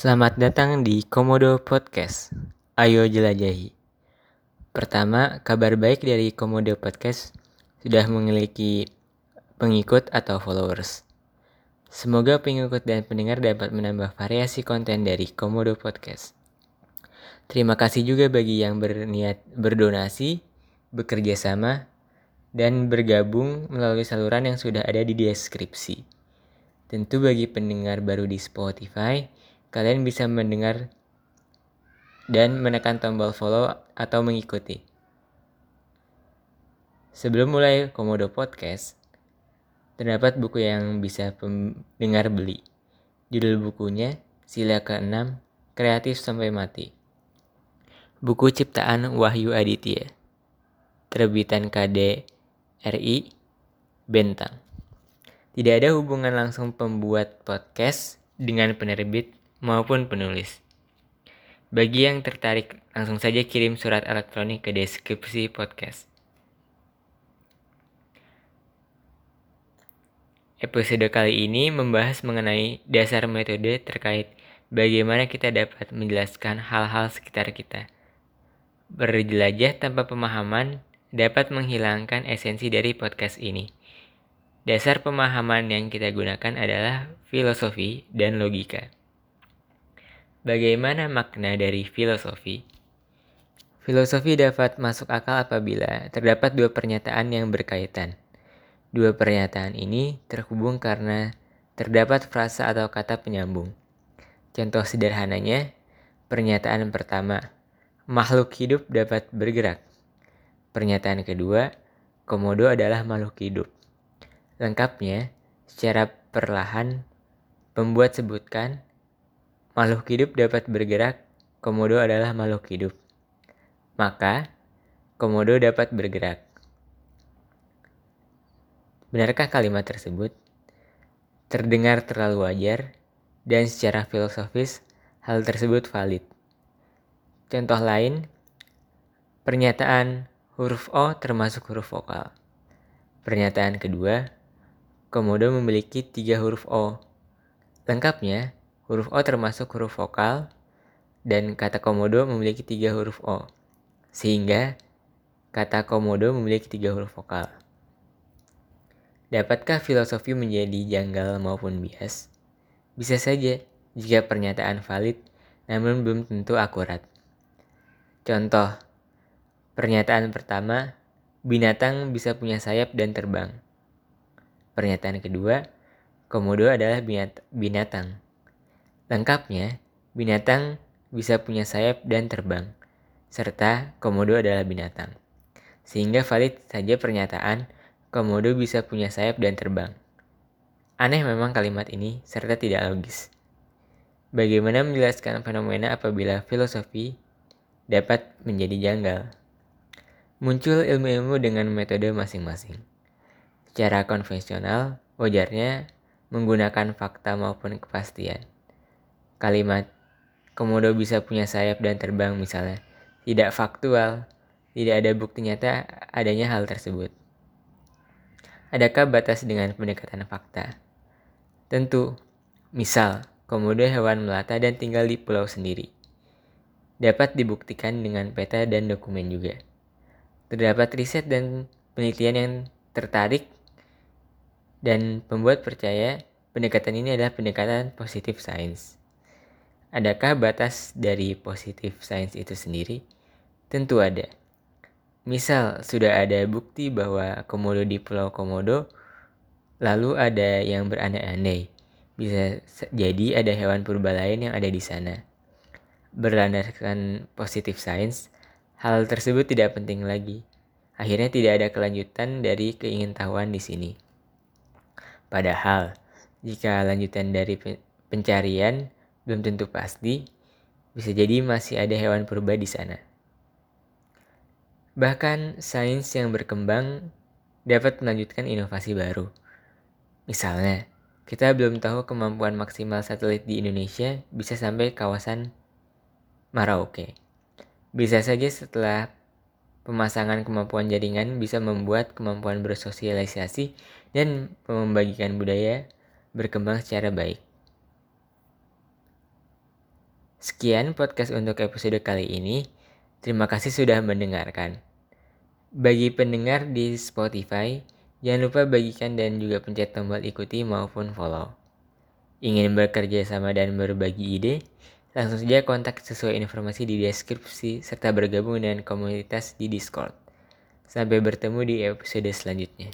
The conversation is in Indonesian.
Selamat datang di Komodo Podcast. Ayo jelajahi. Pertama, kabar baik dari Komodo Podcast sudah memiliki pengikut atau followers. Semoga pengikut dan pendengar dapat menambah variasi konten dari Komodo Podcast. Terima kasih juga bagi yang berniat berdonasi, bekerja sama, dan bergabung melalui saluran yang sudah ada di deskripsi. Tentu bagi pendengar baru di Spotify, kalian bisa mendengar dan menekan tombol follow atau mengikuti. Sebelum mulai Komodo Podcast, terdapat buku yang bisa pendengar beli. Judul bukunya Sila ke-6, Kreatif Sampai Mati. Buku ciptaan Wahyu Aditya. Terbitan KD RI Bentang. Tidak ada hubungan langsung pembuat podcast dengan penerbit maupun penulis. Bagi yang tertarik, langsung saja kirim surat elektronik ke deskripsi podcast. Episode kali ini membahas mengenai dasar metode terkait bagaimana kita dapat menjelaskan hal-hal sekitar kita. Berjelajah tanpa pemahaman dapat menghilangkan esensi dari podcast ini. Dasar pemahaman yang kita gunakan adalah filosofi dan logika. Bagaimana makna dari filosofi? Filosofi dapat masuk akal apabila terdapat dua pernyataan yang berkaitan. Dua pernyataan ini terhubung karena terdapat frasa atau kata penyambung. Contoh sederhananya, pernyataan pertama, makhluk hidup dapat bergerak. Pernyataan kedua, komodo adalah makhluk hidup. Lengkapnya, secara perlahan, pembuat sebutkan Makhluk hidup dapat bergerak, komodo adalah makhluk hidup. Maka, komodo dapat bergerak. Benarkah kalimat tersebut? Terdengar terlalu wajar, dan secara filosofis, hal tersebut valid. Contoh lain, pernyataan huruf O termasuk huruf vokal. Pernyataan kedua, komodo memiliki tiga huruf O. Lengkapnya, Huruf O termasuk huruf vokal dan kata komodo memiliki tiga huruf O. Sehingga kata komodo memiliki tiga huruf vokal. Dapatkah filosofi menjadi janggal maupun bias? Bisa saja jika pernyataan valid namun belum tentu akurat. Contoh, pernyataan pertama, binatang bisa punya sayap dan terbang. Pernyataan kedua, komodo adalah binatang. Lengkapnya, binatang bisa punya sayap dan terbang, serta komodo adalah binatang. Sehingga valid saja pernyataan komodo bisa punya sayap dan terbang. Aneh memang kalimat ini serta tidak logis. Bagaimana menjelaskan fenomena apabila filosofi dapat menjadi janggal? Muncul ilmu-ilmu dengan metode masing-masing. Secara konvensional, wajarnya menggunakan fakta maupun kepastian. Kalimat komodo bisa punya sayap dan terbang misalnya tidak faktual, tidak ada bukti nyata adanya hal tersebut. Adakah batas dengan pendekatan fakta? Tentu, misal komodo hewan melata dan tinggal di pulau sendiri. Dapat dibuktikan dengan peta dan dokumen juga. Terdapat riset dan penelitian yang tertarik dan pembuat percaya pendekatan ini adalah pendekatan positif sains. Adakah batas dari positif sains itu sendiri? Tentu ada. Misal, sudah ada bukti bahwa komodo di Pulau Komodo, lalu ada yang berandai-andai. Bisa jadi ada hewan purba lain yang ada di sana. Berlandaskan positif sains, hal tersebut tidak penting lagi. Akhirnya tidak ada kelanjutan dari keingintahuan di sini. Padahal, jika lanjutan dari pencarian belum tentu pasti, bisa jadi masih ada hewan purba di sana. Bahkan sains yang berkembang dapat melanjutkan inovasi baru. Misalnya, kita belum tahu kemampuan maksimal satelit di Indonesia bisa sampai kawasan Merauke. Bisa saja setelah pemasangan kemampuan jaringan bisa membuat kemampuan bersosialisasi dan membagikan budaya berkembang secara baik. Sekian podcast untuk episode kali ini. Terima kasih sudah mendengarkan. Bagi pendengar di Spotify, jangan lupa bagikan dan juga pencet tombol ikuti maupun follow. Ingin bekerja sama dan berbagi ide? Langsung saja kontak sesuai informasi di deskripsi serta bergabung dengan komunitas di Discord. Sampai bertemu di episode selanjutnya.